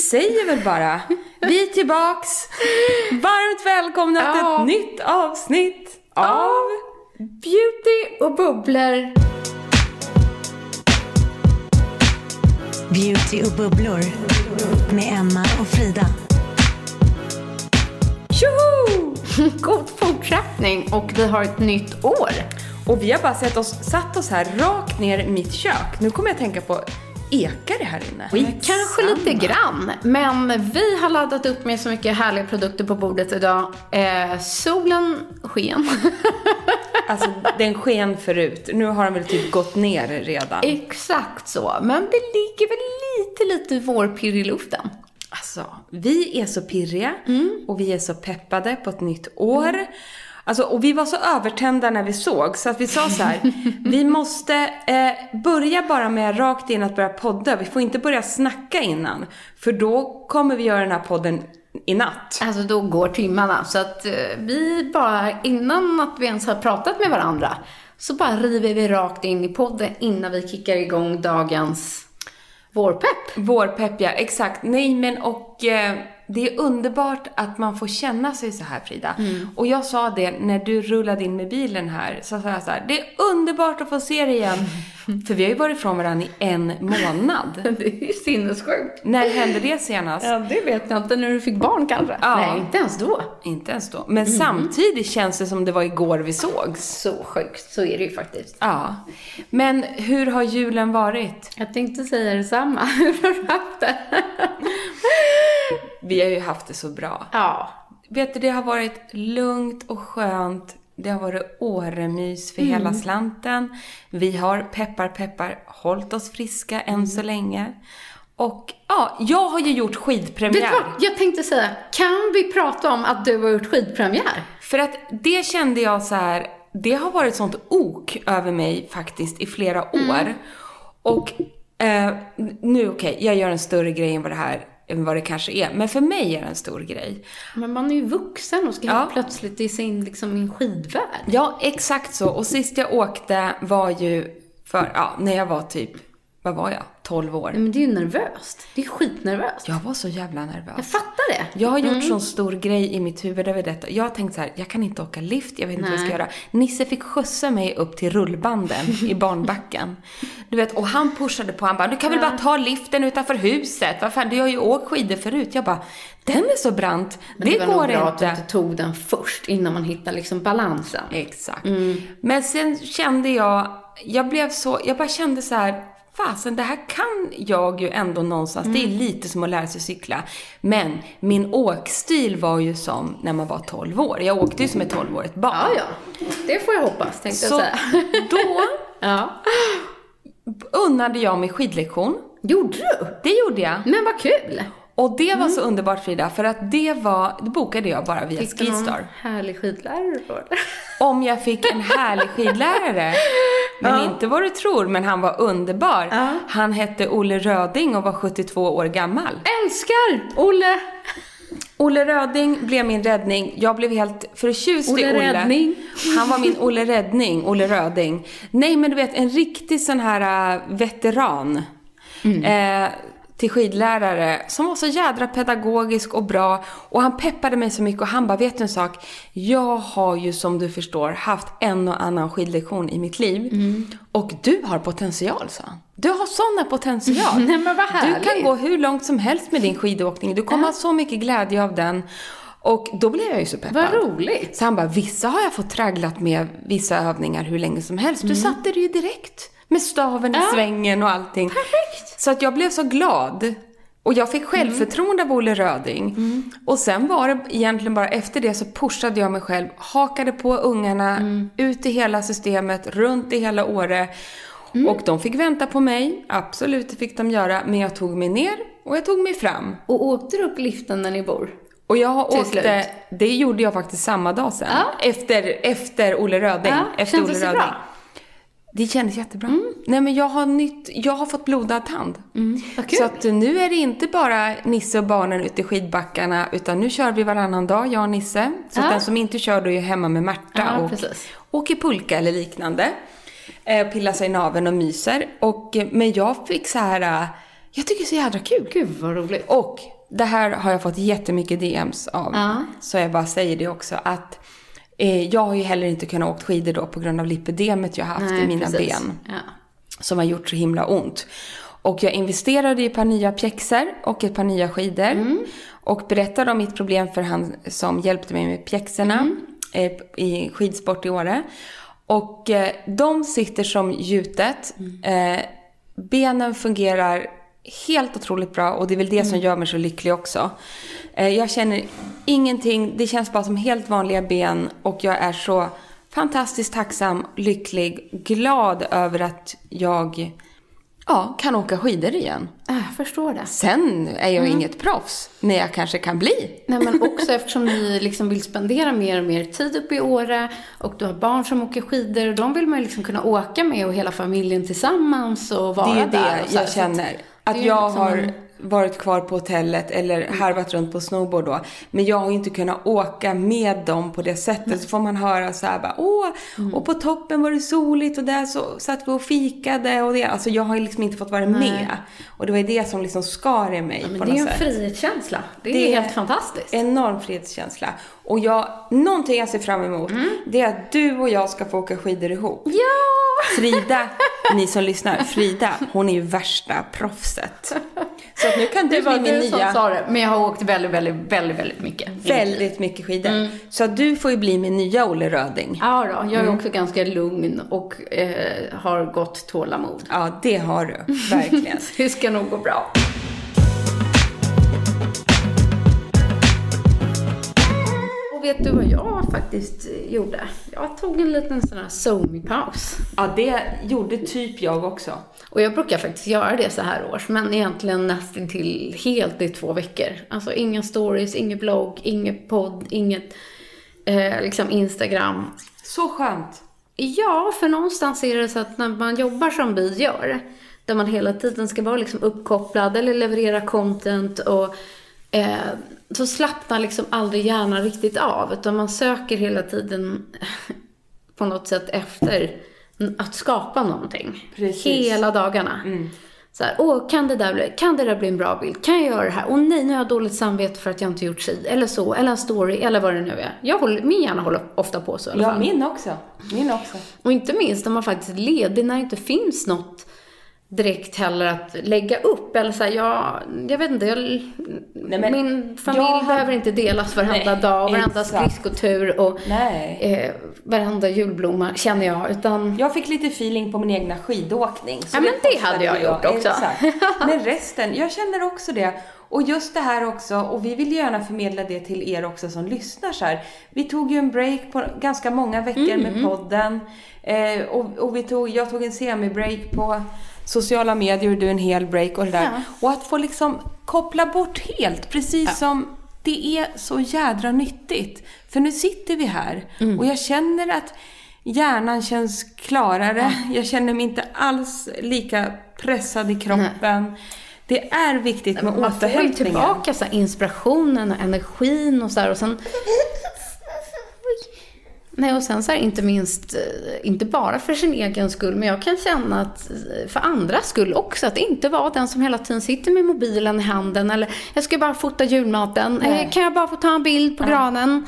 Säger väl bara, vi är tillbaks! Varmt välkomna till ett nytt avsnitt av... Beauty och bubblor. Beauty och bubblor med Emma och Frida. Tjoho! God fortsättning och vi har ett nytt år. Och vi har bara sett oss, satt oss här rakt ner i mitt kök. Nu kommer jag att tänka på, ekar det här inne? Kanske lite grann, men vi har laddat upp med så mycket härliga produkter på bordet idag. Eh, solen sken. Alltså den sken förut. Nu har den väl typ gått ner redan. Exakt så, men det ligger väl lite, lite vårpirr i luften. Alltså, vi är så pirriga Mm. och vi är så peppade på ett nytt år. Alltså, och vi var så övertända när vi såg så att vi sa så här, vi måste eh, börja bara med rakt in att börja podda. Vi får inte börja snacka innan. För då kommer vi göra den här podden i natt. Alltså då går timmarna, så att eh, vi bara, innan att vi ens har pratat med varandra, så bara river vi rakt in i podden innan vi kickar igång dagens vårpepp. Vårpepp, ja. Exakt. Nej, men och eh, det är underbart att man får känna sig så här, Frida. Och jag sa det när du rullade in med bilen här. Så sa jag så här, det är underbart att få se dig igen. För vi har ju varit ifrån varandra i en månad. Det är ju sinnessjukt. när hände det senast? Ja, det vet jag inte. När du fick barn kanske? Ja. Nej, inte ens då. Inte ens då. Men samtidigt känns det som det var igår vi sågs. Så sjukt, så är det ju faktiskt. Ja. Men hur har julen varit? Jag tänkte säga detsamma. Hur har du haft det? Vi har ju haft det så bra. Ja. Vet du, det har varit lugnt och skönt. Det har varit åremys för hela slanten. Vi har, peppar peppar, hållit oss friska än så länge. Och ja, jag har ju gjort Vet skidpremiär. du vad? Jag tänkte säga, kan vi prata om att du har gjort skidpremiär? För att det kände jag så här, det har varit sånt ok över mig faktiskt i flera år. Och eh, nu okej, jag gör en större grej än vad det här än vad det kanske är. Men för mig är det en stor grej. Men man är ju vuxen och ska Ja. helt plötsligt i sin liksom, i en skidvärld. Ja, exakt så. Och sist jag åkte var ju för, ja, när jag var typ, vad var jag? 12 år. Men det är ju nervöst. Det är skitnervöst. Jag var så jävla nervös. Jag fattar det. Jag har gjort sån stor grej i mitt huvud över detta. Jag har tänkt så här, jag kan inte åka lift, jag vet inte vad jag ska göra. Nisse fick skjutsa mig upp till rullbanden i barnbacken. Du vet, och han pushade på, han bara, du kan väl bara ta liften utanför huset. Vad fan, du har ju åkt skidor förut. Jag bara, den är så brant, det, det var nog går bra att du inte. inte tog den först innan man hittar liksom balansen. Exakt. Men sen kände jag, jag blev så, jag bara kände så här, fasen det här kan jag ju ändå någonstans. Det är lite som att lära sig cykla. Men min åkstil var ju som när man var 12 år. Jag åkte ju som ett 12-årigt barn. Ja, ja. Det får jag hoppas, tänkte Så jag säga. då ja. unnade jag mig skidlektion. Gjorde du? Det gjorde jag. Men vad kul! Och det var så underbart Frida, för att det var, det bokade jag bara via Fick du någon Skistar. härlig skidlärare då? Om jag fick en härlig skidlärare. Men inte vad du tror, men han var underbar. Ja. Han hette Olle Röding och var 72 år gammal. Älskar Olle! Olle Röding blev min räddning. Jag blev helt förtjust i Olle Olle. Räddning. Han var min Olle Räddning, Olle Röding. Nej, men du vet, en riktig sån här äh, veteran. Mm. Eh, till skidlärare som var så jädra pedagogisk och bra. Och han peppade mig så mycket och han bara, vet du en sak? Jag har ju som du förstår haft en och annan skidlektion i mitt liv. Mm. Och du har potential, sa han. Du har sådana potential. Nej, men vad Du kan gå hur långt som helst med din skidåkning. Du kommer ha så mycket glädje av den. Och då blev jag ju så peppad. Vad roligt. Så han bara, vissa har jag fått tragglat med vissa övningar hur länge som helst. Mm. Du satte det ju direkt. Med staven i svängen och allting. Perfekt. Så att jag blev så glad. Och jag fick självförtroende av Olle Röding. Mm. Och sen var det egentligen bara efter det så pushade jag mig själv, hakade på ungarna, Mm. ut i hela systemet, runt i hela Åre. Mm. Och de fick vänta på mig, absolut det fick de göra, men jag tog mig ner och jag tog mig fram. Och åkte du upp liften där ni bor? Och jag åkte, slut. det gjorde jag faktiskt samma dag sen. Ja. Efter, efter Olle Röding. Ja, efter kändes Olle Röding. bra? Det kändes jättebra. Nej men jag har nytt, jag har fått blodad tand. kul. Så att nu är det inte bara Nisse och barnen ute i skidbackarna, utan nu kör vi varannan dag, jag och Nisse. Så Ja. att den som inte kör då är hemma med Märta Ja, och precis. åker pulka eller liknande. Eh, pillar sig i naveln och myser. Och, eh, men jag fick så här, eh, jag tycker det är så jädra kul. Gud vad roligt. Och det här har jag fått jättemycket DMs av. Ja. Så jag bara säger det också att jag har ju heller inte kunnat åka skidor då på grund av lipedemet jag haft i mina precis. ben. Ja. Som har gjort så himla ont. Och jag investerade i ett par nya pjäxor och ett par nya skidor. Mm. Och berättade om mitt problem för han som hjälpte mig med pjäxorna Mm. eh, i skidsport i Åre. Och eh, de sitter som gjutet. Mm. Eh, benen fungerar helt otroligt bra och det är väl det Mm. som gör mig så lycklig också. Eh, jag känner ingenting, det känns bara som helt vanliga ben och jag är så fantastiskt tacksam, lycklig, glad över att jag ja, kan åka skidor igen. Ja, Jag förstår det. Sen är jag inget proffs, men jag kanske kan bli. Nej, men också eftersom ni liksom vill spendera mer och mer tid uppe i Åre och du har barn som åker skidor och de vill man ju liksom kunna åka med och hela familjen tillsammans och vara Det är där. det och så här. jag känner. Att jag liksom har en- varit kvar på hotellet eller harvat runt på snowboard då. Men jag har ju inte kunnat åka med dem på det sättet. Så får man höra så här bara, åh, Mm. och på toppen var det soligt och där så satt vi och fikade och det. Alltså jag har ju liksom inte fått vara med. Och det var ju det som liksom skar i mig Men på det är ju något en sätt. frihetskänsla. Det är Det är helt fantastiskt. Enorm frihetskänsla. Och jag, någonting jag ser fram emot, Mm. det är att du och jag ska få åka skidor ihop. Ja! Frida, ni som lyssnar, Frida, hon är ju värsta proffset. Så att nu kan du Det var bli min nya, sa det, men jag har åkt väldigt, väldigt, väldigt, väldigt mycket. väldigt mycket skidor. Så att du får ju bli min nya Olle Röding. Ja, då, jag är också ganska lugn och eh, har gott tålamod. Ja, det har du, verkligen. Det ska nog gå bra. Vet du vad jag faktiskt gjorde? Jag tog en liten sån här somi-paus. Ja, det gjorde typ jag också. Och jag brukar faktiskt göra det så här års, men egentligen nästan till helt i två veckor. Alltså inga stories, ingen blogg, ingen podd, inget eh, liksom Instagram. Så skönt. Ja, för någonstans är det så att när man jobbar som vi gör, där man hela tiden ska vara liksom uppkopplad eller leverera content och eh, så slappnar liksom aldrig hjärnan riktigt av, utan man söker hela tiden på något sätt efter att skapa någonting. Precis. Hela dagarna. Så här, åh, kan det, där bli, kan det där bli en bra bild? Kan jag göra det här? Åh nej, nu har jag dåligt samvete för att jag inte gjort si, eller så, eller en story, eller vad det nu är. Jag håller, min hjärna håller ofta på så i alla Ja, fall. min också. Min också. Och inte minst när man faktiskt är ledig, när det inte finns något direkt heller att lägga upp. Eller så här, jag, jag vet inte, jag, men min familj jag behöver inte delas varenda Nej, dag, varenda exakt. skridskotur och Nej. eh, varenda julblomma, känner jag. Utan Jag fick lite feeling på min egna skidåkning. Ja, men det hade jag gjort också. Exakt. Men resten, jag känner också det. Och just det här också, och vi vill gärna förmedla det till er också som lyssnar så här. Vi tog ju en break på ganska många veckor Mm. med podden. Eh, och och vi tog, jag tog en semi-break på sociala medier du en hel break och det där. Ja. Och att få liksom koppla bort helt, precis som det är så jädra nyttigt. För nu sitter vi här Mm. och jag känner att hjärnan känns klarare. Jag känner mig inte alls lika pressad i kroppen. Det är viktigt med Man får ju återhämtningen. tillbaka så inspirationen och energin och så här, och sen... Nej, och sen så här, inte minst, eh, inte bara för sin egen skull, men jag kan känna att eh, för andras skull också, att inte vara den som hela tiden sitter med mobilen i handen eller jag ska bara fota julmaten, Nej. eh, kan jag bara få ta en bild på granen?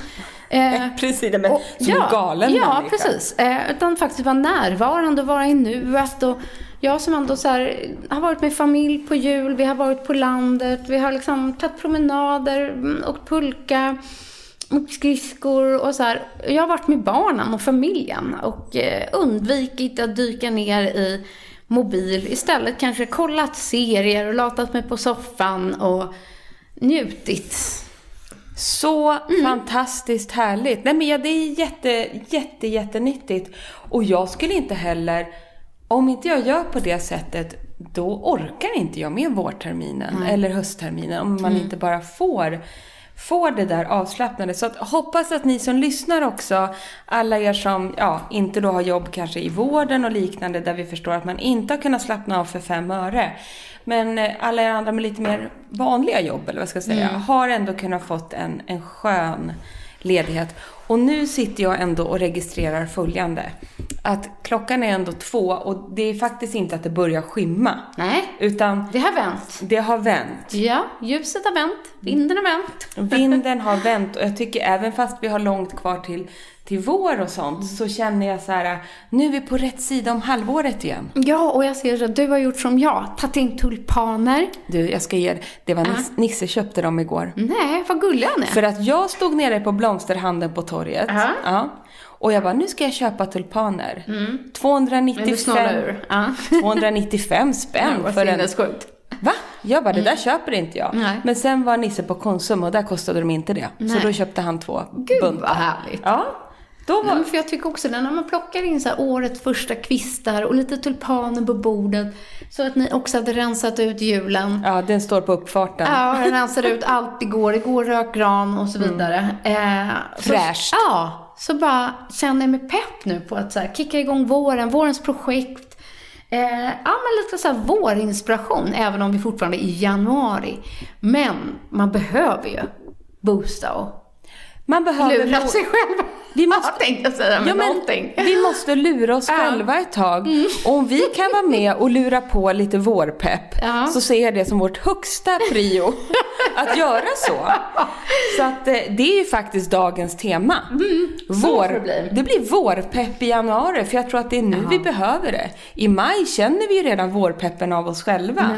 Eh, Precis, men och- som en galen Ja, människa. precis. Eh, utan faktiskt vara närvarande och vara i nuet. Och jag som ändå så här, har varit med familj på jul, vi har varit på landet, vi har liksom tagit promenader, mm, åkt pulka, skridskor och så här. Jag har varit med barnen och familjen och eh, undvikit att dyka ner i mobil. Istället kanske kollat serier och latat mig på soffan och njutit. Så Mm. fantastiskt härligt. Nej men ja, det är jätte, jätte, jättenyttigt. Och jag skulle inte heller, om inte jag gör på det sättet, då orkar inte jag med vårterminen eller höstterminen. Om man Mm. inte bara får, får det där avslappnade. Så att, hoppas att ni som lyssnar också, alla er som ja, inte då har jobb kanske i vården och liknande, där vi förstår att man inte har kunnat slappna av för fem öre. Men eh, alla er andra med lite mer vanliga jobb, eller vad ska jag säga, har ändå kunnat fått en, en skön ledighet. Och nu sitter jag ändå och registrerar följande. Att klockan är ändå två och det är faktiskt inte att det börjar skymma. Nej, Utan det har vänt. det har vänt. Ja, ljuset har vänt, vinden har vänt. Vinden har vänt och jag tycker även fast vi har långt kvar till, till vår och sånt så känner jag så här, nu är vi på rätt sida om halvåret igen. Ja, och jag ser att du har gjort som jag, tagit in tulpaner. Du, jag ska ge det var Nisse, Nisse köpte dem igår. Nej, vad gulliga ni. För att jag stod nere på blomsterhandeln på torget. Ja. Ja. Och jag bara, nu ska jag köpa tulpaner. Du 295, snålar ur. Ja. 295 spänn Vad för en... sinnessjukt. Va? Jag bara, det där köper inte jag. Nej. Men sen var Nisse på Konsum och där kostade de inte det. Så Nej. då köpte han två Gud buntar. vad härligt. Ja. Då Nej, var... men för jag tycker också det, när man plockar in så årets första kvistar och lite tulpaner på bordet. Så att ni också hade rensat ut julen. Ja, den står på uppfarten. Ja, den rensade ut allt igår. Igår rök gran och så vidare. Eh, så- Fräscht. Ja, så bara känner jag mig pepp nu på att så här, kicka igång våren, vårens projekt. Eh, ja, men lite så här vårinspiration, även om vi fortfarande är i januari. Men man behöver ju boosta och Man behöver... lura sig själv. Vi måste- Jag tänkte säga men Ja, men någonting. vi måste lura oss Ja. Mm. själva ett tag. Och om vi kan vara med och lura på lite vårpepp Ja. så ser jag det som vårt högsta prio att göra så. Så att eh, det är ju faktiskt dagens tema. Vår, får det bli. det blir vårpepp i januari för jag tror att det är nu vi behöver det. I maj känner vi ju redan vårpeppen av oss själva.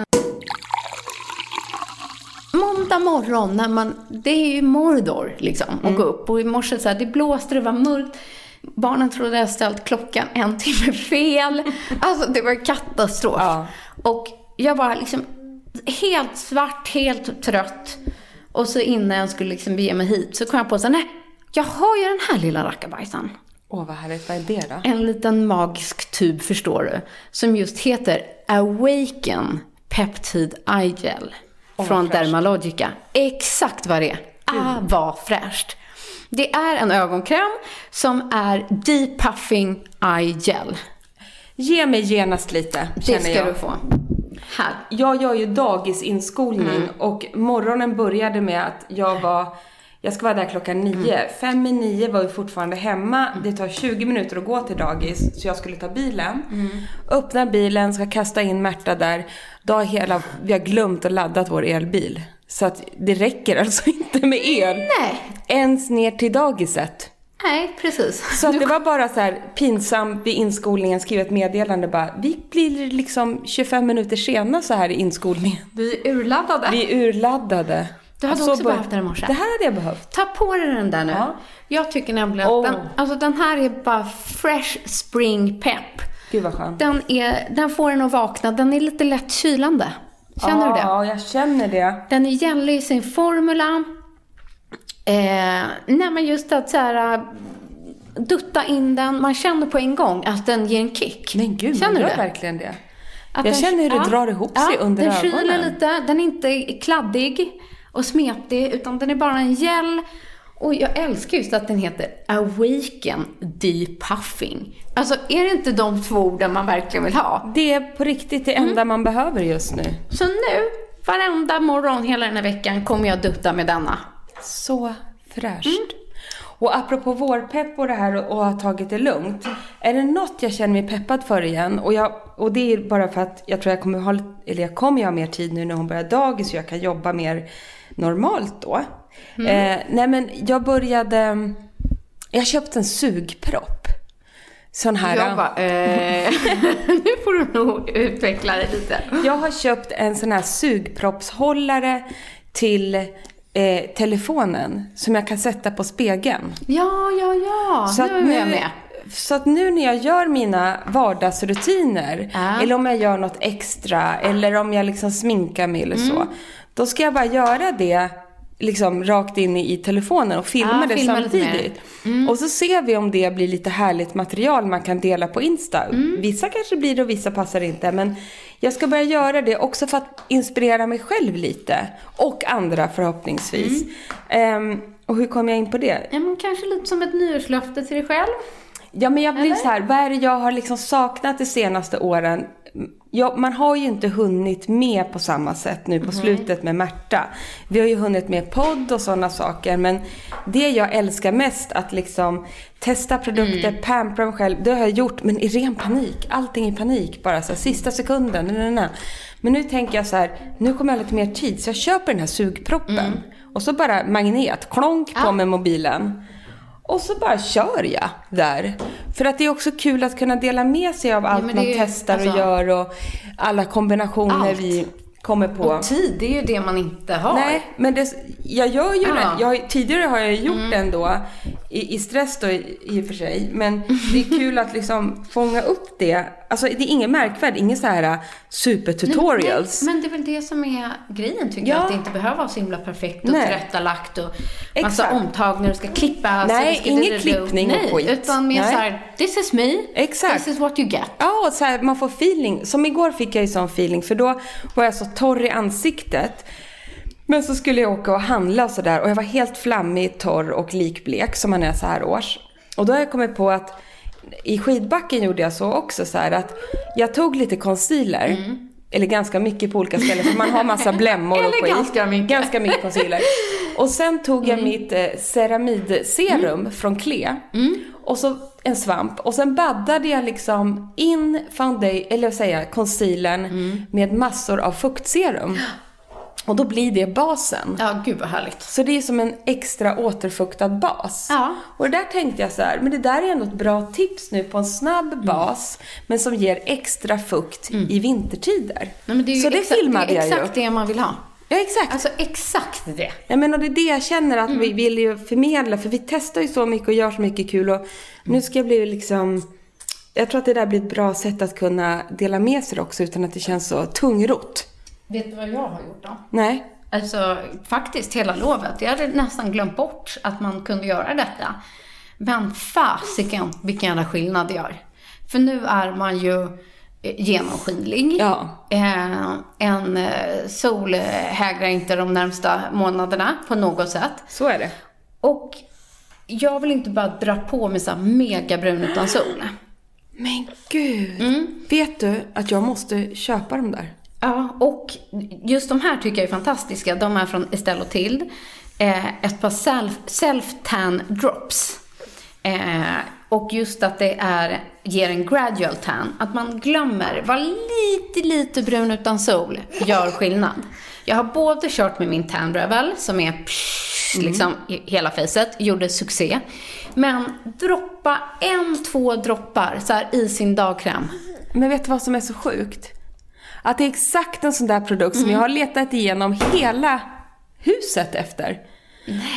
Måndag morgon, när man, det är ju Mordor liksom, att Mm. gå upp. Och i morse så här, det blåste, det var mörkt. Barnen trodde jag ställt klockan en timme fel. Alltså det var katastrof. Ja. Och jag var liksom helt svart, helt trött. Och så innan jag skulle liksom bege mig hit så kom jag på så här, nej, jag har ju den här lilla rackabajsan. Åh vad härligt, vad är det då? En liten magisk tub, förstår du, som just heter Awaken Peptide Eye Gel från Dermalogica. Exakt vad det är. Ah, vad fräscht. Det är en ögonkräm som är Depuffing Eye Gel. Ge mig genast lite, Det känner ska jag. du få. Här. Jag gör ju dagisinskolning Mm. och morgonen började med att jag var jag ska vara där klockan nio. Mm. Fem i nio var vi fortfarande hemma. Det tar 20 minuter att gå till dagis, så jag skulle ta bilen. Mm. Öppnar bilen, ska kasta in Märta där. Då har hela, vi har glömt att ladda vår elbil. Så att det räcker alltså inte med el. Nej. Ens ner till dagiset. Nej, precis. Så det var bara så här pinsamt vid inskolningen skriva ett meddelande bara. Vi blir liksom 25 minuter sena så här i inskolningen. Vi är urladdade. Vi är urladdade. Du hade så också bör- behövt den i morse. Det här hade jag behövt. Ta på dig den där nu. Ja. Jag tycker nämligen att Oh. den, alltså den här är bara fresh spring pep. Gud vad skönt. Den, är, den får en att vakna. Den är lite lätt kylande. Känner du det? Ja, jag känner det. Den är gällig i sin formula. Eh, nej men just att så här, dutta in den. Man känner på en gång att den ger en kick. Men gud, Känner man du gör det? verkligen det. Jag den- känner hur det drar ihop sig under den ögonen. kyler lite. Den är inte kladdig och smetig, utan den är bara en gel. Och jag älskar just att den heter Awaken Depuffing. Alltså, är det inte de två orden man verkligen vill ha? Det är på riktigt det enda man behöver just nu. Så nu, varenda morgon hela den här veckan kommer jag dutta med denna. Så fräscht. Och apropå vårpepp och det här och, och ha tagit det lugnt. Är det något jag känner mig peppad för igen? Och, jag, och det är bara för att jag tror jag kommer ha, eller jag kommer ha mer tid nu när hon börjar dagis så jag kan jobba mer normalt då. Eh, nej men jag började, jag köpte en sugpropp. Sån här. Jag bara, eh, nu får du nog utveckla dig lite. Jag har köpt en sån här sugproppshållare till eh, telefonen som jag kan sätta på spegeln. Ja, ja, ja. Så nu är nu, jag med. så att nu när jag gör mina vardagsrutiner, Ja. eller om jag gör något extra, eller om jag liksom sminkar mig eller Mm. så. Då ska jag bara göra det liksom rakt in i, i telefonen och filma Ja, det filma samtidigt. Och så ser vi om det blir lite härligt material man kan dela på Insta. Mm. Vissa kanske blir det och vissa passar inte. Men jag ska börja göra det också för att inspirera mig själv lite. Och andra förhoppningsvis. Mm. Ehm, och hur kom jag in på det? Ja, men kanske lite som ett nyårslöfte till dig själv. Ja, men jag blir Eller? så här, vad är det jag har liksom saknat de senaste åren? Ja, man har ju inte hunnit med på samma sätt nu på slutet med Märta. Vi har ju hunnit med podd och sådana saker, men det jag älskar mest att liksom testa produkter, pampra mig själv, det har jag gjort, men i ren panik. Allting i panik, bara så här, sista sekunden. Nej, nej, nej. Men nu tänker jag så här, nu kommer jag ha lite mer tid, så jag köper den här sugproppen. Och så bara magnet, klonk på med mobilen. Och så bara kör jag där. För att det är också kul att kunna dela med sig av allt men man testar och alltså- gör och alla kombinationer Allt. vi kommer på. Och tid, det är ju det man inte har. Nej, men det, jag gör ju Ja. det. Jag, tidigare har jag gjort Mm. det ändå. I, I stress då i, i och för sig. Men det är kul att liksom fånga upp det. Alltså det är inget märkvärdigt. Inga så här äh, supertutorials. Nej, men det är väl det som är grejen tycker Ja. jag. Att det inte behöver vara så himla perfekt och Nej. tillrättalagt och massa Exakt. omtagningar och ska klippas. Nej, ska ingen du- du- klippning och skit. utan mer Nej. så här, this is me, Exakt. this is what you get. Ja, och så här, man får feeling. Som igår fick jag ju sån feeling för då var jag så torr i ansiktet. Men så skulle jag åka och handla och sådär och jag var helt flammig, torr och likblek som man är så här års. Och då har jag kommit på att i skidbacken gjorde jag så också så här att jag tog lite concealer. Eller ganska mycket på olika ställen för man har massa blämmor och skit. ganska mycket. Ganska mycket concealer. Och sen tog jag mitt eh, ceramidserum från Klee. Och så en svamp. Och sen baddade jag liksom in foundation, eller vad säger jag, concealern med massor av fuktserum. Och då blir det basen. Ja, gud vad härligt. Så det är som en extra återfuktad bas. Ja. Och där tänkte jag så här, men det där är ändå ett bra tips nu på en snabb Mm. bas, men som ger extra fukt i vintertider. Nej, men det är ju så det exakt, filmade det är jag ju. exakt det man vill ha. Ja, exakt. Alltså exakt det. Ja, men och det är det jag känner att Mm. vi vill ju förmedla, för vi testar ju så mycket och gör så mycket kul och nu ska jag bli liksom... Jag tror att det där blir ett bra sätt att kunna dela med sig också utan att det känns så tungrot. Vet du vad jag har gjort då? Nej. Alltså faktiskt hela lovet. Jag hade nästan glömt bort att man kunde göra detta. Men fasiken vilken jävla skillnad det gör. För nu är man ju eh, genomskinlig. Ja. Eh, en eh, sol hägrar inte de närmsta månaderna på något sätt. Så är det. Och jag vill inte bara dra på mig så här megabrun utan sol. Men gud. Mm. Vet du att jag måste köpa dem där? Ja, och just de här tycker jag är fantastiska. De är från Estelle och Tilde. Eh, ett par self, self-tan drops. Eh, och just att det är, ger en gradual tan. Att man glömmer, var lite, lite brun utan sol gör skillnad. Jag har både kört med min tan revel som är psh, liksom i hela facet, gjorde succé. Men droppa en, två droppar så här, i sin dagkräm. Men vet du vad som är så sjukt? Att det är exakt en sån där produkt Mm. som jag har letat igenom hela huset efter.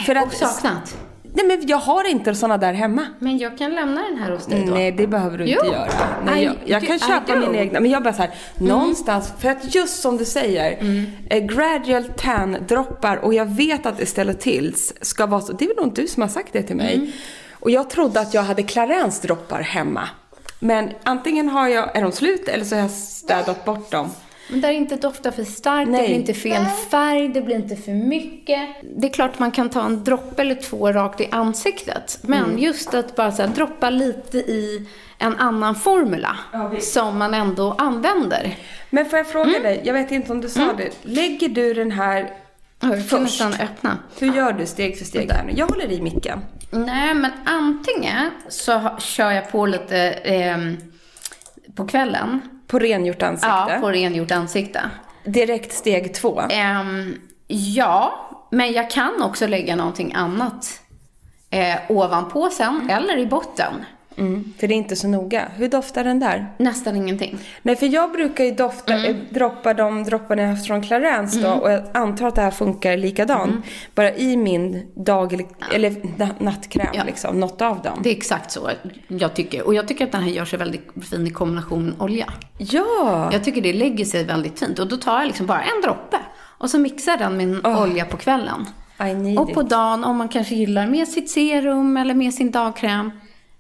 För Och saknat. Nej men jag har inte såna där hemma. Men jag kan lämna den här hos dig då. Nej, det behöver du Jo. inte göra. Nej, I- jag, jag du- kan köpa mina egna. Men jag bara så här, någonstans, för att just som du säger, Mm. eh, gradual tan droppar och jag vet att Estelle Tills ska vara så, det är väl nog du som har sagt det till mig. Mm. Och jag trodde att jag hade Clarence droppar hemma. Men antingen har jag, är de slut eller så har jag städat bort dem. Men där inte doftar för starkt, Nej. det blir inte fel färg, det blir inte för mycket. Det är klart man kan ta en droppe eller två rakt i ansiktet. Men Mm. just att bara så här, droppa lite i en annan formula som man ändå använder. Men får jag fråga Mm. dig, jag vet inte om du sa det. Lägger du den här Kan först? nästan öppna. Hur gör du steg för steg nu? Jag håller i micken. Nej, men antingen så kör jag på lite ehm, på kvällen. På rengjort ansikte. Ja, på rengjort ansikte. Direkt steg två. Ehm, ja, men jag kan också lägga någonting annat eh, ovanpå sen, eller i botten. Mm, för det är inte så noga. Hur doftar den där? Nästan ingenting. Nej, för jag brukar ju dofta, Mm. eh, droppa de dropparna jag haft från Clarence då och jag antar att det här funkar likadant. Mm. Bara i min dag eller na- nattkräm Ja. liksom, något av dem. Det är exakt så jag tycker. Och jag tycker att den här gör sig väldigt fin i kombination med olja. Ja! Jag tycker det lägger sig väldigt fint. Och då tar jag liksom bara en droppe. Och så mixar den med en olja på kvällen. Och på dagen, om man kanske gillar med sitt serum eller med sin dagkräm,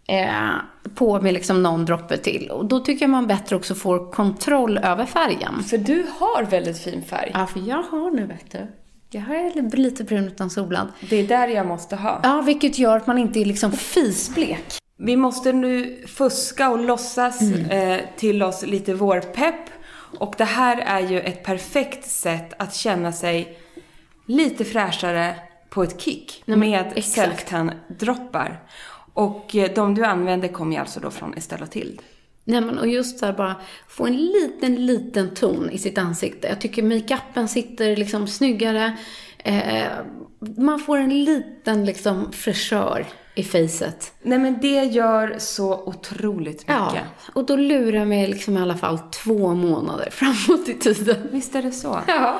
eh, på med liksom någon droppe till. Och då tycker jag man bättre också får kontroll över färgen. För du har väldigt fin färg. Ja, för jag har nu, vet du. Jag har lite brun utan solblad. Det är där jag måste ha. Ja, vilket gör att man inte är liksom fisblek. Vi måste nu fuska och låtsas Mm. eh, till oss lite vårpepp. Och det här är ju ett perfekt sätt att känna sig lite fräschare på ett kick Nej, med exakt. Selftan-droppar. Och eh, de du använder kommer ju alltså då från Estelle och Tild. Nej, men och just där bara få en liten, liten ton i sitt ansikte. Jag tycker makeupen sitter liksom snyggare. Eh, man får en liten liksom fräschör i facet. Nej men det gör så otroligt mycket. Ja, och då lurar mig liksom i alla fall två månader framåt i tiden. Visst är det så? Ja.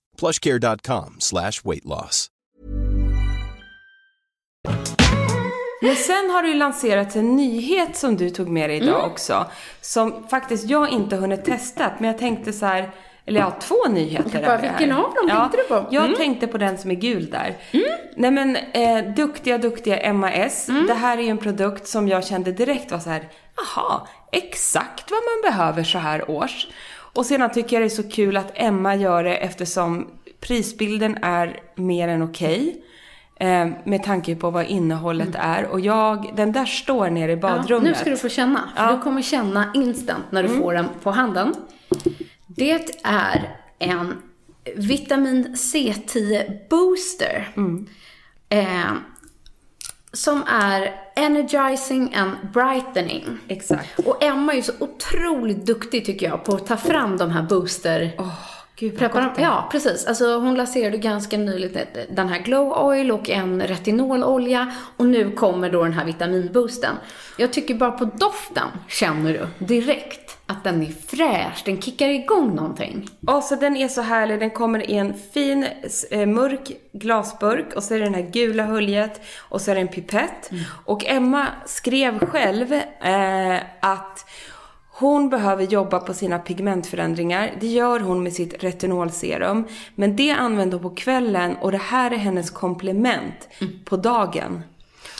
plushcare.com slash weight loss. Men sen har det ju lanserats en nyhet som du tog med dig idag Mm. också. Som faktiskt jag inte hunnit testa. Men jag tänkte så här, eller ja, två nyheter. Bara, vilken av dem tänkte du på? Jag Mm. tänkte på den som är gul där. Nej men, eh, duktiga, duktiga MAS. Mm. Det här är ju en produkt som jag kände direkt var så här, aha, exakt vad man behöver så här års. Och sedan tycker jag det är så kul att Emma gör det eftersom prisbilden är mer än okej. Eh, med tanke på vad innehållet är. Och jag, den där står nere i badrummet. Mm. Ja, nu ska du få känna. För Ja. Du kommer känna instant när du får den på handen. Det är en vitamin C10 booster. Eh, som är energizing and brightening. Exakt. Och Emma är ju så otroligt duktig tycker jag på att ta fram de här booster Gud vad preparat. Ja, precis. Alltså hon lanserade ganska nyligen den här Glow Oil och en retinololja. Och nu kommer då den här vitaminboosten. Jag tycker bara på doften känner du direkt att den är fräsch. Den kickar igång någonting. Och så den är så härlig. Den kommer i en fin eh, mörk glasburk och så är det den här gula höljet och så är det en pipett. Mm. Och Emma skrev själv eh, att hon behöver jobba på sina pigmentförändringar. Det gör hon med sitt retinolserum. Men det använder hon på kvällen och det här är hennes komplement på dagen.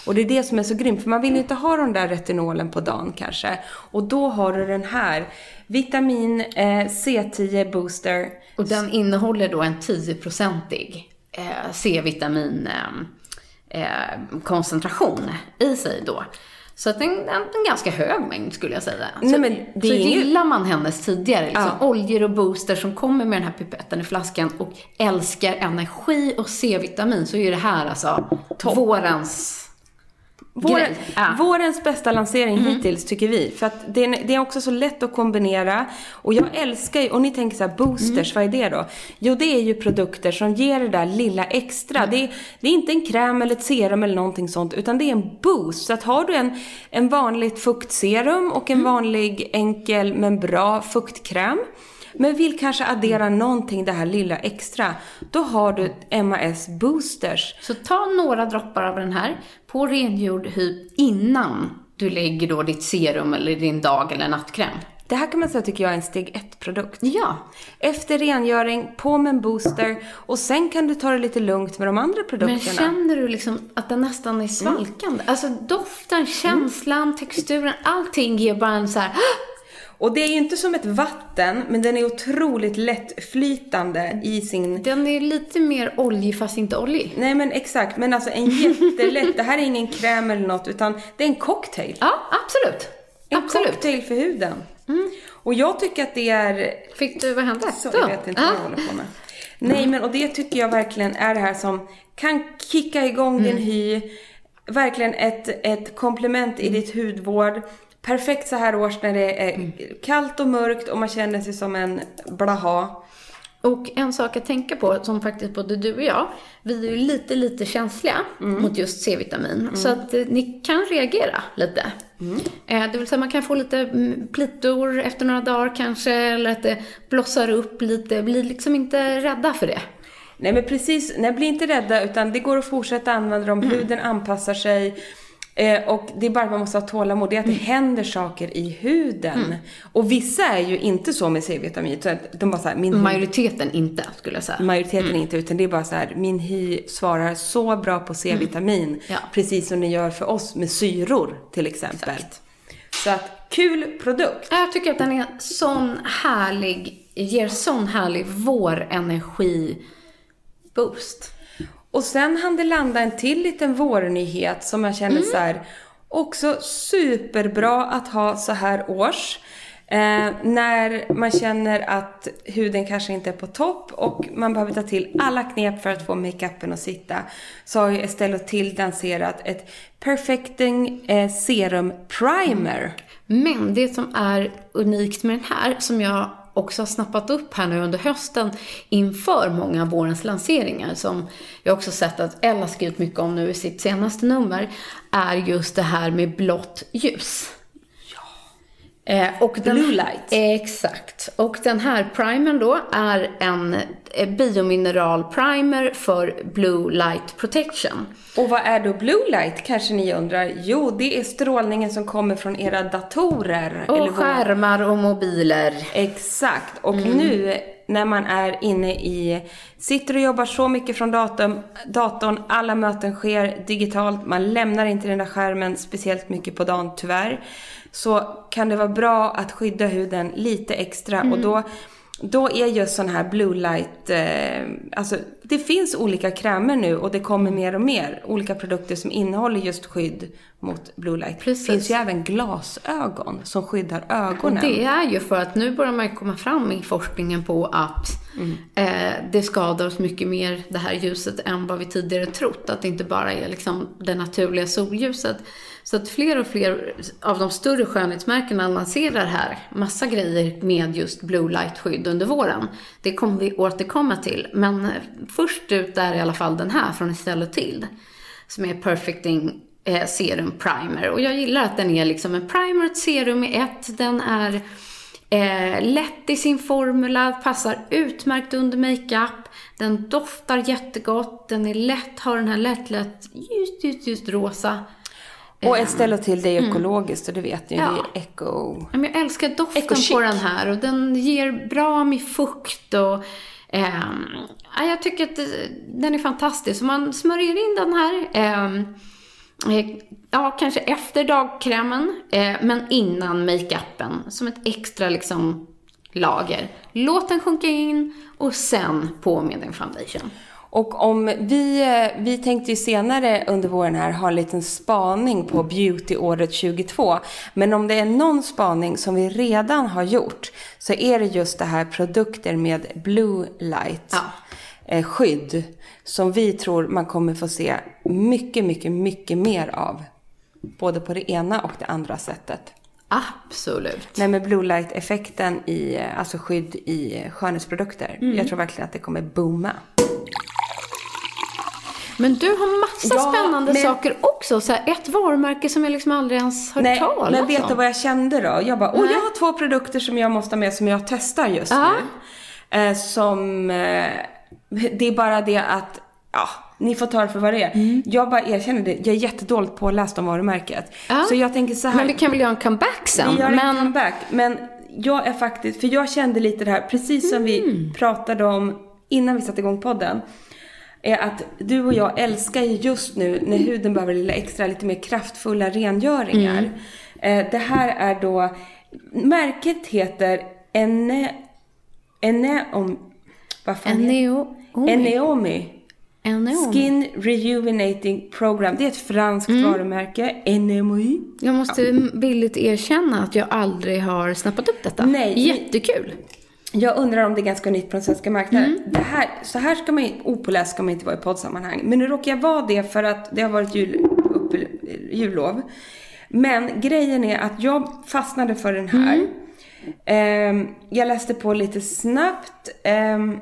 Och det är det som är så grymt, för man vill inte ha den där retinolen på dagen kanske. Och då har du den här. Vitamin eh, C10 Booster. Och den innehåller då en 10-procentig eh, C-vitamin eh, koncentration i sig då. Så att en, en, en ganska hög mängd skulle jag säga. Nej, så men det så gillar man hennes tidigare liksom, Ja. oljor och booster som kommer med den här pipetten i flaskan och älskar energi och C-vitamin så är ju det här alltså vårens Vår. Ja. Vårens bästa lansering hittills tycker vi. För att det är, det är också så lätt att kombinera. Och jag älskar ju, och ni tänker så här, boosters, vad är det då? Jo, det är ju produkter som ger det där lilla extra. Det, är, det är inte en kräm eller ett serum eller någonting sånt, utan det är en boost. Så att har du en, en vanligt fuktserum och en vanlig enkel men bra fuktkräm, men vill kanske addera någonting, det här lilla extra, då har du MAS boosters. Så ta några droppar av den här på rengjord hy innan du lägger då ditt serum eller din dag eller nattkräm. Det här kan man säga tycker jag är en steg ett produkt. Ja. Efter rengöring, på med en booster och sen kan du ta det lite lugnt med de andra Men produkterna. känner du liksom att den nästan är svalkande? Alltså doften, känslan, texturen, allting ger bara en så här Och det är ju inte som ett vatten, men den är otroligt lättflytande i sin... Den är lite mer oljig fast inte oljig. Nej men exakt, men alltså en jättelätt, det här är ingen kräm eller något utan det är en cocktail. Ja, absolut. En absolut. cocktail för huden. Och jag tycker att det är... Fick du, vad hände? Så, jag vet inte vad jag Ah. håller på med. Nej, men och det tycker jag verkligen är det här som kan kicka igång din hy. Verkligen ett, ett komplement i ditt hudvård. Perfekt så här års när det är kallt och mörkt och man känner sig som en blaha. Och en sak att tänka på, som faktiskt både du och jag, vi är ju lite, lite känsliga mot just C-vitamin. Så att eh, ni kan reagera lite. Eh, det vill säga man kan få lite mm, plitor efter några dagar kanske, eller att det blossar upp lite. Bli liksom inte rädda för det. Nej men precis, nej bli inte rädda utan det går att fortsätta använda dem. Huden anpassar sig. Eh, och det är bara att man måste ha tålamod. Det är att det händer saker i huden. Och vissa är ju inte så med C-vitamin. Så att de bara så här, min hud Majoriteten inte, skulle jag säga. Majoriteten inte, utan det är bara så här, min hy svarar så bra på C-vitamin. Ja. Precis som den gör för oss med syror till exempel. Så att, kul produkt. Jag tycker att den är sån härlig, ger sån härlig vårenergi-boost. Och sen hann det landa en till liten vårnyhet som jag känner så här, också superbra att ha så här års. Eh, när man känner att huden kanske inte är på topp och man behöver ta till alla knep för att få makeupen att sitta. Så har ju Estelle Till lanserat ett Perfecting eh, Serum Primer. Men det som är unikt med den här, som jag också har snappat upp här nu under hösten inför många av vårens lanseringar, som jag också sett att Ella skrivit mycket om nu i sitt senaste nummer, är just det här med blått ljus. Eh, och den, Blue light. Exakt. Och den här primern då är en eh, biomineral primer för Blue Light Protection. Och vad är då blue light kanske ni undrar? Jo, det är strålningen som kommer från era datorer. Och skärmar och mobiler. Exakt. Och nu när man är inne i, sitter och jobbar så mycket från datorn, datorn, alla möten sker digitalt, man lämnar inte den där skärmen speciellt mycket på dagen tyvärr. Så kan det vara bra att skydda huden lite extra och då då är just sån här blue light, eh, alltså det finns olika krämer nu och det kommer mer och mer. Olika produkter som innehåller just skydd mot blue light. Precis. Det finns ju även glasögon som skyddar Och ögonen. det är ju för att nu börjar man komma fram i forskningen på att eh, det skadar oss mycket mer, det här ljuset, än vad vi tidigare trott. Att det inte bara är liksom det naturliga solljuset. Så att fler och fler av de större skönhetsmärkena lanserar här massa grejer med just blue light-skydd under våren. Det kommer vi återkomma till. Men först ut är i alla fall den här från Estelle Till. Som är Perfecting eh, Serum Primer. Och jag gillar att den är liksom en primer och ett serum i ett. Den är Eh, lätt i sin formula, passar utmärkt under makeup. Den doftar jättegott, den är lätt, har den här lätt, lätt, just, just, just rosa. Och Estelle till det är ekologiskt och det vet ni ju. Ja. Det är eco... Men Jag älskar doften på den här och den ger bra med fukt och ehm, ja, jag tycker att den är fantastisk. Så man smörjer in den här, ehm, eh, ja kanske efter dagkrämen, eh, men innan makeupen som ett extra liksom lager. Låt den sjunka in och sen på med en foundation. Och om vi, eh, vi tänkte ju senare under våren här ha en liten spaning på beautyåret 22. Men om det är någon spaning som vi redan har gjort så är det just det här produkter med blue light. Ja. eh, Skydd. Som vi tror man kommer få se mycket, mycket, mycket mer av. Både på det ena och det andra sättet. Absolut. Nej, med blue light-effekten i, eh, alltså skydd i skönhetsprodukter. Mm. Jag tror verkligen att det kommer booma. Men du har massa Ja, spännande men- saker också. Så här, ett varumärke som jag liksom aldrig ens hört Nej, talas men vet du om. vad jag kände då? Jag bara, åh jag har två produkter som jag måste ha med som jag testar just Ja. nu. Eh, som, eh, det är bara det att, ja, ni får ta det för vad det är. Mm. Jag bara erkänner det, jag är jättedåligt påläst om varumärket. Ja. Så jag tänker så här. Men vi kan väl göra en comeback sen? Vi gör en men... comeback. Men jag är faktiskt, för jag kände lite det här, precis som Mm. vi pratade om innan vi satte igång podden. Är att du och jag älskar ju just nu när huden behöver lite extra, lite mer kraftfulla rengöringar. Mm. Eh, det här är då, märket heter Ene, Eneom, vad fan Eneo... Eneomi. Eneo. Skin Rejuvenating Program. Det är ett franskt Mm. varumärke. Eneomi. Jag måste villigt erkänna att jag aldrig har snappat upp detta. Nej, Jättekul. Jag undrar om det är ganska nytt på den svenska marknaden. Mm. Det här, så här ska man opåläst ska man inte vara i poddsammanhang. Men nu råkar jag vara det för att det har varit jul, upp, jullov. Men grejen är att jag fastnade för den här. Mm. Ehm, jag läste på lite snabbt. Ehm,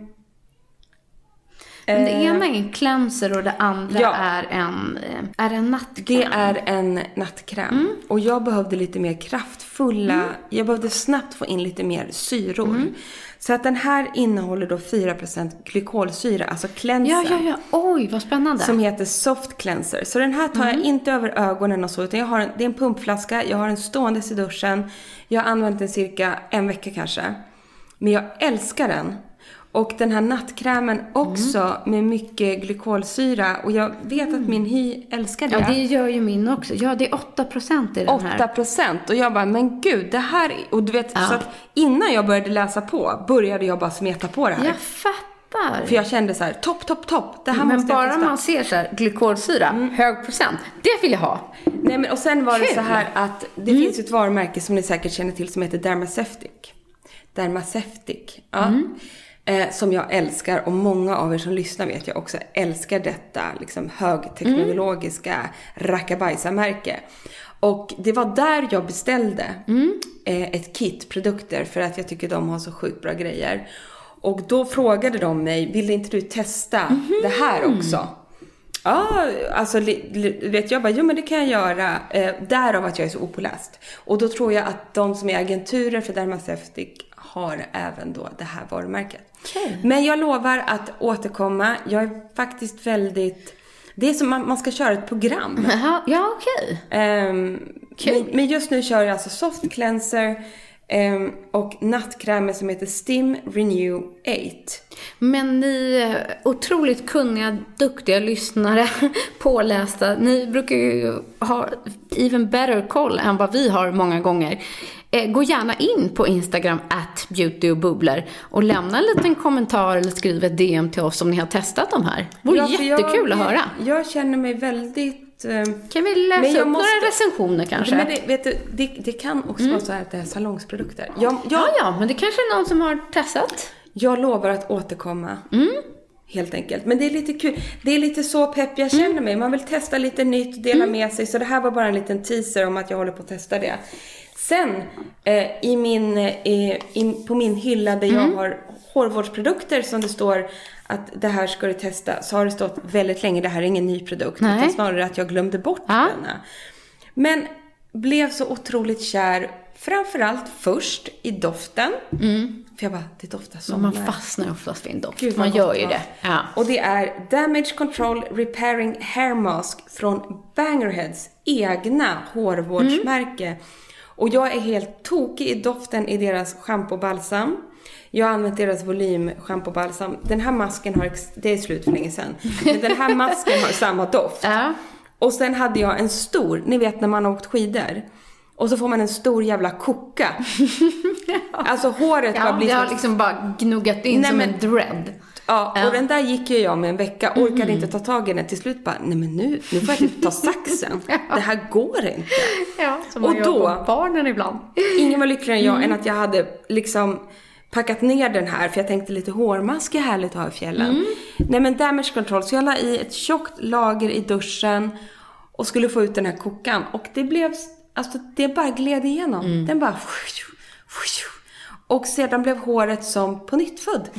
Men det eh, ena är en cleanser och det andra Ja. är en, eh, är en nattkräm. Det är en nattkräm. Och jag behövde lite mer kraftfulla, jag behövde snabbt få in lite mer syror. Så att den här innehåller då 4% glykolsyra, alltså cleanser. Ja, ja, ja. Oj, vad spännande. Som heter Soft Cleanser. Så den här tar jag inte över ögonen och så, utan jag har en, det är en pumpflaska, jag har den ståendes i duschen. Jag har använt den cirka en vecka kanske. Men jag älskar den. Och den här nattkrämen också med mycket glykolsyra. Och jag vet att min hy älskar det. Ja, det gör ju min också. Ja, det är 8% i den 8 här. procent. Och jag bara, men gud, det här... är- Och du vet, Ja. så att innan jag började läsa på började jag bara smeta på det här. Jag fattar. För jag kände så här, topp, topp, topp. Det här Men måste jag bara testa. man ser så här, glykolsyra, hög procent. Det vill jag ha. Nej men och sen var det Kul. så här att det finns ju ett varumärke som ni säkert känner till som heter Dermaceutic. Dermaceutic, ja. Eh, som jag älskar och många av er som lyssnar vet jag också älskar detta liksom högteknologiska rackabajsa-märke. Och det var där jag beställde eh, ett kit produkter för att jag tycker de har så sjukt bra grejer. Och då frågade de mig, vill inte du testa det här också? Ja, alltså vet jag bara, jo men det kan jag göra. Eh, därav att jag är så opåläst. Och då tror jag att de som är agenturer för Dermaceutic har även då det här varumärket. Men jag lovar att återkomma. Jag är faktiskt väldigt... Det är som man, man ska köra ett program. Ja, okej. Ehm, men, men just nu kör jag alltså soft cleanser och nattkrämen som heter Stim Renew 8. Men ni otroligt kunniga, duktiga lyssnare, pålästa. Ni brukar ju ha even better koll än vad vi har många gånger. Eh, gå gärna in på Instagram, at beauty och bubblor och lämna en liten kommentar eller skriv ett DM till oss om ni har testat de här. Det vore Ja, jättekul jag, att höra. Jag känner mig väldigt... ehm, Kan vi läsa upp måste- några recensioner kanske? Men det, vet du, det, det kan också vara så här att det är salongsprodukter. Jag, jag, Ja, ja, men det kanske är någon som har testat. jag lovar att återkomma. Mm. Helt enkelt. Men det är lite kul. Det är lite så pepp jag Mm. känner mig. Man vill testa lite nytt, dela med sig. Så det här var bara en liten teaser om att jag håller på att testa det. Sen eh, i min, eh, i, på min hylla där Mm. jag har hårvårdsprodukter som det står att det här ska du testa. Så har det stått väldigt länge, det här är ingen ny produkt. Nej. Utan snarare att jag glömde bort Ja. denna. Men blev så otroligt kär Framförallt först i doften. För jag bara, det doftar sommar. Man fastnar oftast vid en doft. Gud, man gör ju det. Ja. Och det är Damage Control Repairing Hair Mask från Bangerheads egna hårvårdsmärke. Och jag är helt tokig i doften i deras shampoo och balsam. Jag har använt deras volym shampoo och balsam. Den här masken har, det är slut för länge sedan. Men den här masken har samma doft. Ja. Och sen hade jag en stor, ni vet när man har åkt skidor. Och så får man en stor jävla koka. Alltså håret bara Ja, blir det har liksom bara gnuggat in Nej, som men- en dread. Ja, Ja. och den där gick ju jag med en vecka, orkade inte ta tag i den. Till slut bara, nej men nu, nu får jag typ ta saxen. Det här går inte. Ja, som Och man gör då- på barnen ibland. Ingen var lyckligare än jag än att jag hade liksom packat ner den här, för jag tänkte lite hårmask är härligt att ha i fjällen. Nej men damage control, så jag la i ett tjockt lager i duschen och skulle få ut den här kokan. Och det blev, alltså det bara gled igenom. Den bara... Och sedan blev håret som på nytt född.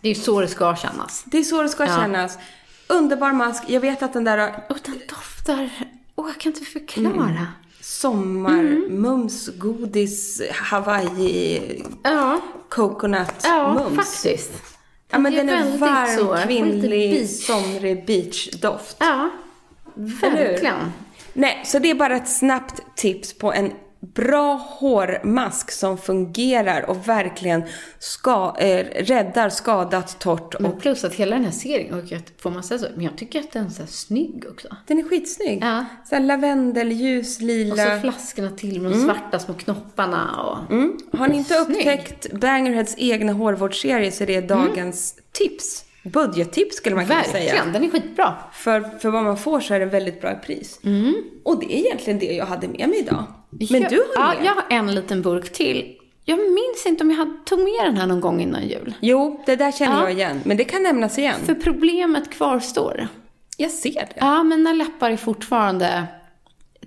Det är så det ska kännas. Det är så det ska Ja. kännas. Underbar mask. Jag vet att den där Och den doftar... Åh, jag kan inte förklara. Sommar, mums, godis, Hawaii, Ja, coconut ja mums. faktiskt. Ja, men den är varm, så. Kvinnlig, somrig beachdoft. Ja, verkligen. Nej, så det är bara ett snabbt tips på en bra hårmask som fungerar och verkligen ska, eh, räddar skadat, torrt och Men plus att hela den här serien, och jag, får man säga så, men jag tycker att den är så snygg också. den är skitsnygg. Ja. Så här lavendel, ljus, Och lila. så flaskorna till med de svarta små knopparna och... Mm. Har ni inte Snygg. upptäckt Bangerheads egna hårvårdsserie så det är dagens tips. Budgettips skulle man kunna säga. Verkligen, den är skitbra. För, för vad man får så är det väldigt bra i pris. Och det är egentligen det jag hade med mig idag. Men jag, du har ja, med. jag har en liten burk till. Jag minns inte om jag hade, tog med den här någon gång innan jul. Jo, det där känner Ja. jag igen. Men det kan nämnas igen. För problemet kvarstår. Jag ser det. Ja, mina läppar är fortfarande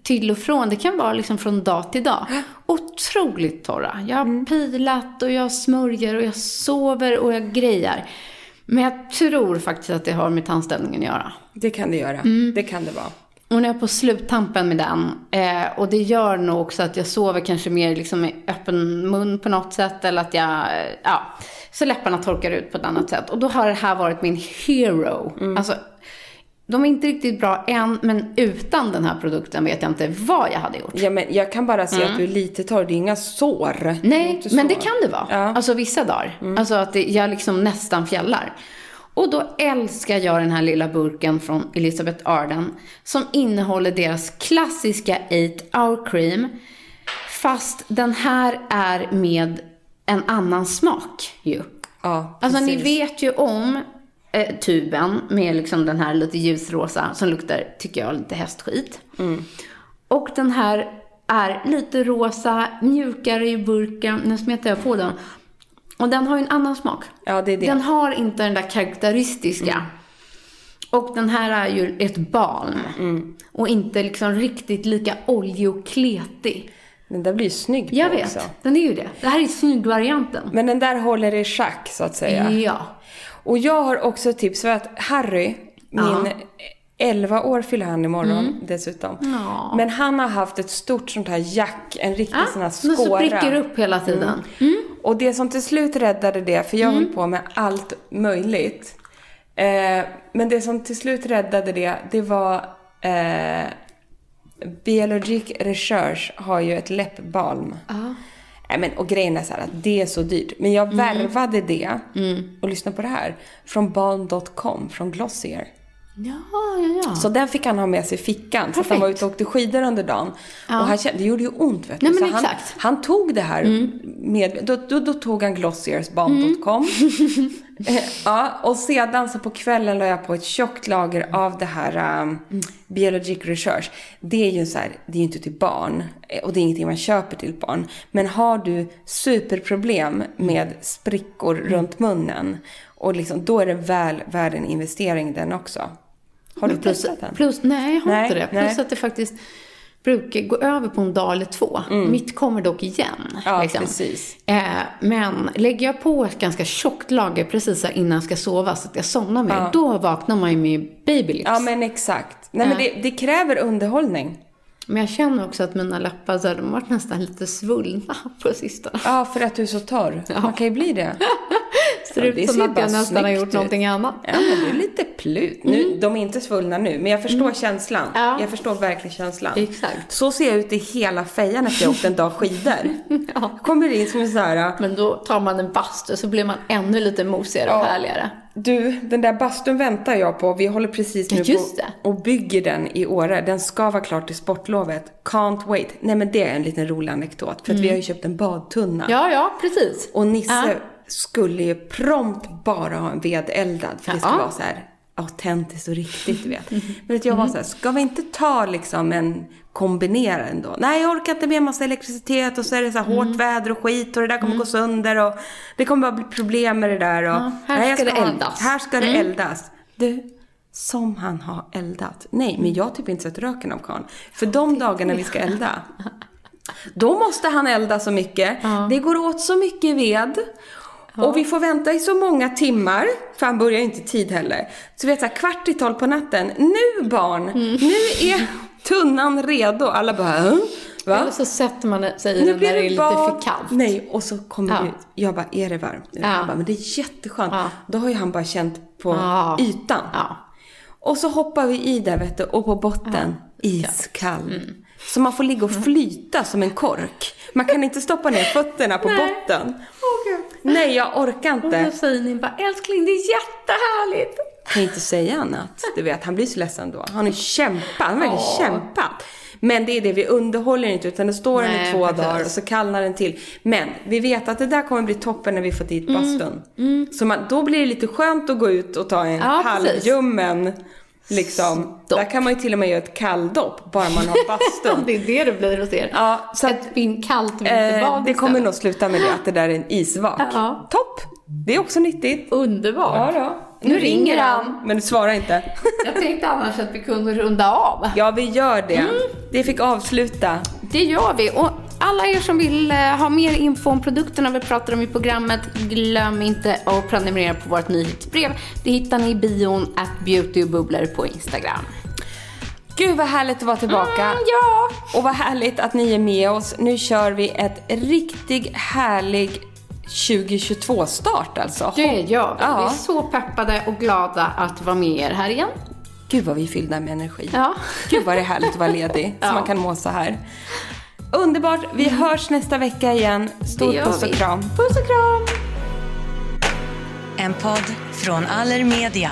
till och från. Det kan vara liksom från dag till dag. Otroligt torra. Jag har pilat och jag smörjer och jag sover och jag grejar. Men jag tror faktiskt att det har med tandställningen att göra. Det kan det göra. Mm. Det kan det vara. Jag är på sluttampen med den, eh, och det gör nog också att jag sover kanske mer liksom med öppen mun på något sätt, eller att jag, eh, ja, så läpparna torkar ut på ett annat sätt. Och då har det här varit min hero. Alltså, de är inte riktigt bra än, men utan den här produkten vet jag inte vad jag hade gjort. Ja, men jag kan bara se att du är lite torr. Det är inga sår. Det är Nej, men det kan det vara. Ja. Alltså vissa dagar. Alltså att det, jag liksom nästan fjällar. Och då älskar jag den här lilla burken från Elizabeth Arden som innehåller deras klassiska 8 hour cream. Fast den här är med en annan smak ju. Ja, Alltså ni precis. vet ju om eh, tuben med liksom den här lite ljusrosa som luktar, tycker jag, lite hästskit. Och den här är lite rosa, mjukare i burken. Nu smetar jag på den. Och den har ju en annan smak. Ja, det är det. Den har inte den där karaktäristiska. Och den här är ju ett balm. Och inte liksom riktigt lika oljig och kletig. Den där blir ju snygg på Jag vet, också. den är ju det. Det här är snyggvarianten. Men den där håller i schack, så att säga. Ja. Och jag har också ett tips för att Harry, min 11 år fyller han imorgon dessutom. Mm. Ja. Men han har haft ett stort sånt här jack, en riktig sån här Ah, som så skåra. prickar upp hela tiden. Och det som till slut räddade det, för jag Mm. höll på med allt möjligt. Eh, men det som till slut räddade det, det var eh, Biologic Research har ju ett läppbalm. Nej, men, och grejen är så här att det är så dyrt. Men jag värvade det, och lyssna på det här, från balm.com, från Glossier. Ja, ja, ja. Så den fick han ha med sig i fickan. Så att han var ute och åkte skidor under dagen. Och han kände, det gjorde ju ont vet du. Nej, men så han, exakt. Mm. han tog det här med, då, då, då tog han glossiersbalm.com. Eh, ja, och sedan så på kvällen la jag på ett tjockt lager av det här um, Biologic Research. Det är ju så här, det är ju inte till barn. eh, Och det är ingenting man köper till barn. Men har du superproblem med sprickor Mm. runt munnen. Och liksom, då är det väl värd en investering den också. Har du plus, testat den? plus, nej, jag har Nej, inte det. Plus nej. att det faktiskt brukar gå över på en dag eller två. Mitt kommer dock igen. Mm. Ja, liksom. precis. Eh, men lägger jag på ett ganska tjockt lager precis innan jag ska sova så att jag somnar med, då vaknar man ju med babylips. Ja, men exakt. Nej, men det, det kräver underhållning. Men jag känner också att mina läppar så här, de varit nästan lite svullna på sistone. Ja, för att du är så torr. Man kan ju bli det. Ser Ja, ut det som att jag nästan har gjort ut. någonting annat. Ja, men det är lite plut. Nu, De är inte svullna nu, men jag förstår känslan. Ja. Jag förstår verkligen känslan. Exakt. Så ser jag ut i hela fejan efter jag åkt en dag skidor. Ja. Kommer in som en så här... Men då tar man en bastu så blir man ännu lite mosigare och Ja. härligare. Du, den där bastun väntar jag på. Vi håller precis nu Just på det. och bygger den i Åre. Den ska vara klar till sportlovet. Can't wait. Nej men det är en liten rolig anekdot. För att vi har ju köpt en badtunna. Mm. Ja, ja, precis. Och Nisse Ja. skulle ju prompt bara ha en vedeldad. För det Ja. vara så här autentiskt och riktigt, du vet. Men jag var så här, ska vi inte ta liksom en kombinera ändå? Nej, jag orkar inte med massa elektricitet och så är det så här Mm. hårt väder och skit och det där kommer gå sönder och det kommer bara bli problem med det där. Och, Ja, här Nej, ska det eldas. Här ska det Mm. eldas. Du, som han har eldat. Nej, men jag har typ inte sett röken av karln. För de dagarna vi ska elda, då måste han elda så mycket. Det går åt så mycket ved. Och vi får vänta i så många timmar, för han börjar ju inte i tid heller. Så vi vet så här, kvart i tolv på natten. Nu barn, Mm. nu är tunnan redo. Alla bara, "Hä? va? Eller så sätter man sig i Nu den blir när det är det lite bad. för kallt. Nej, och så kommer Ja. det ut. Jag bara, är det varmt? Ja. Han bara, men det är jätteskönt. Ja. Då har ju han bara känt på Ja. ytan. Ja. Och så hoppar vi i där vet du, och på botten, iskall. Mm. Så man får ligga och flyta som en kork. Man kan inte stoppa ner fötterna på botten. Nej, jag orkar Och då inte. säger ni bara, älskling det är jättehärligt. kan inte säga annat. Du vet, han blir så ledsen då. Han har kämpat, han har verkligen Ja. kämpat. Men det är det, vi underhåller inte utan det står den i Nej, två precis. dagar och så kallnar den till. Men vi vet att det där kommer bli toppen när vi får dit bastun. Så man, då blir det lite skönt att gå ut och ta en Mm. Ja, halvljummen liksom. Där kan man ju till och med göra ett kalldopp bara man har bastun. det är det det blir hos er. Ja, så att, Ett vin, kallt eh, vinterbad det kommer nog sluta med det, att det där är en isvak. Ja. Topp! Det är också nyttigt. Underbart. Ja. Nu ringer han. Men du svarar inte. Jag tänkte annars att vi kunde runda av. Ja, vi gör det. Mm. Det fick avsluta. Det gör vi. Och alla er som vill eh, ha mer info om produkterna vi pratar om i programmet, glöm inte att prenumerera på vårt nyhetsbrev. Det hittar ni i bion at beauty och bubblor på Instagram. Gud vad härligt att vara tillbaka. Mm, ja! Och vad härligt att ni är med oss. Nu kör vi ett riktigt härlig 2022-start alltså. Det gör vi. Ja. Vi är så peppade och glada att vara med er här igen. Gud vad vi är fyllda med energi. Ja. Gud vad det är härligt att vara ledig. Ja. Så man kan må så här. Underbart. Vi hörs nästa vecka igen. Stor puss och kram. Puss och kram! En podd från Allermedia.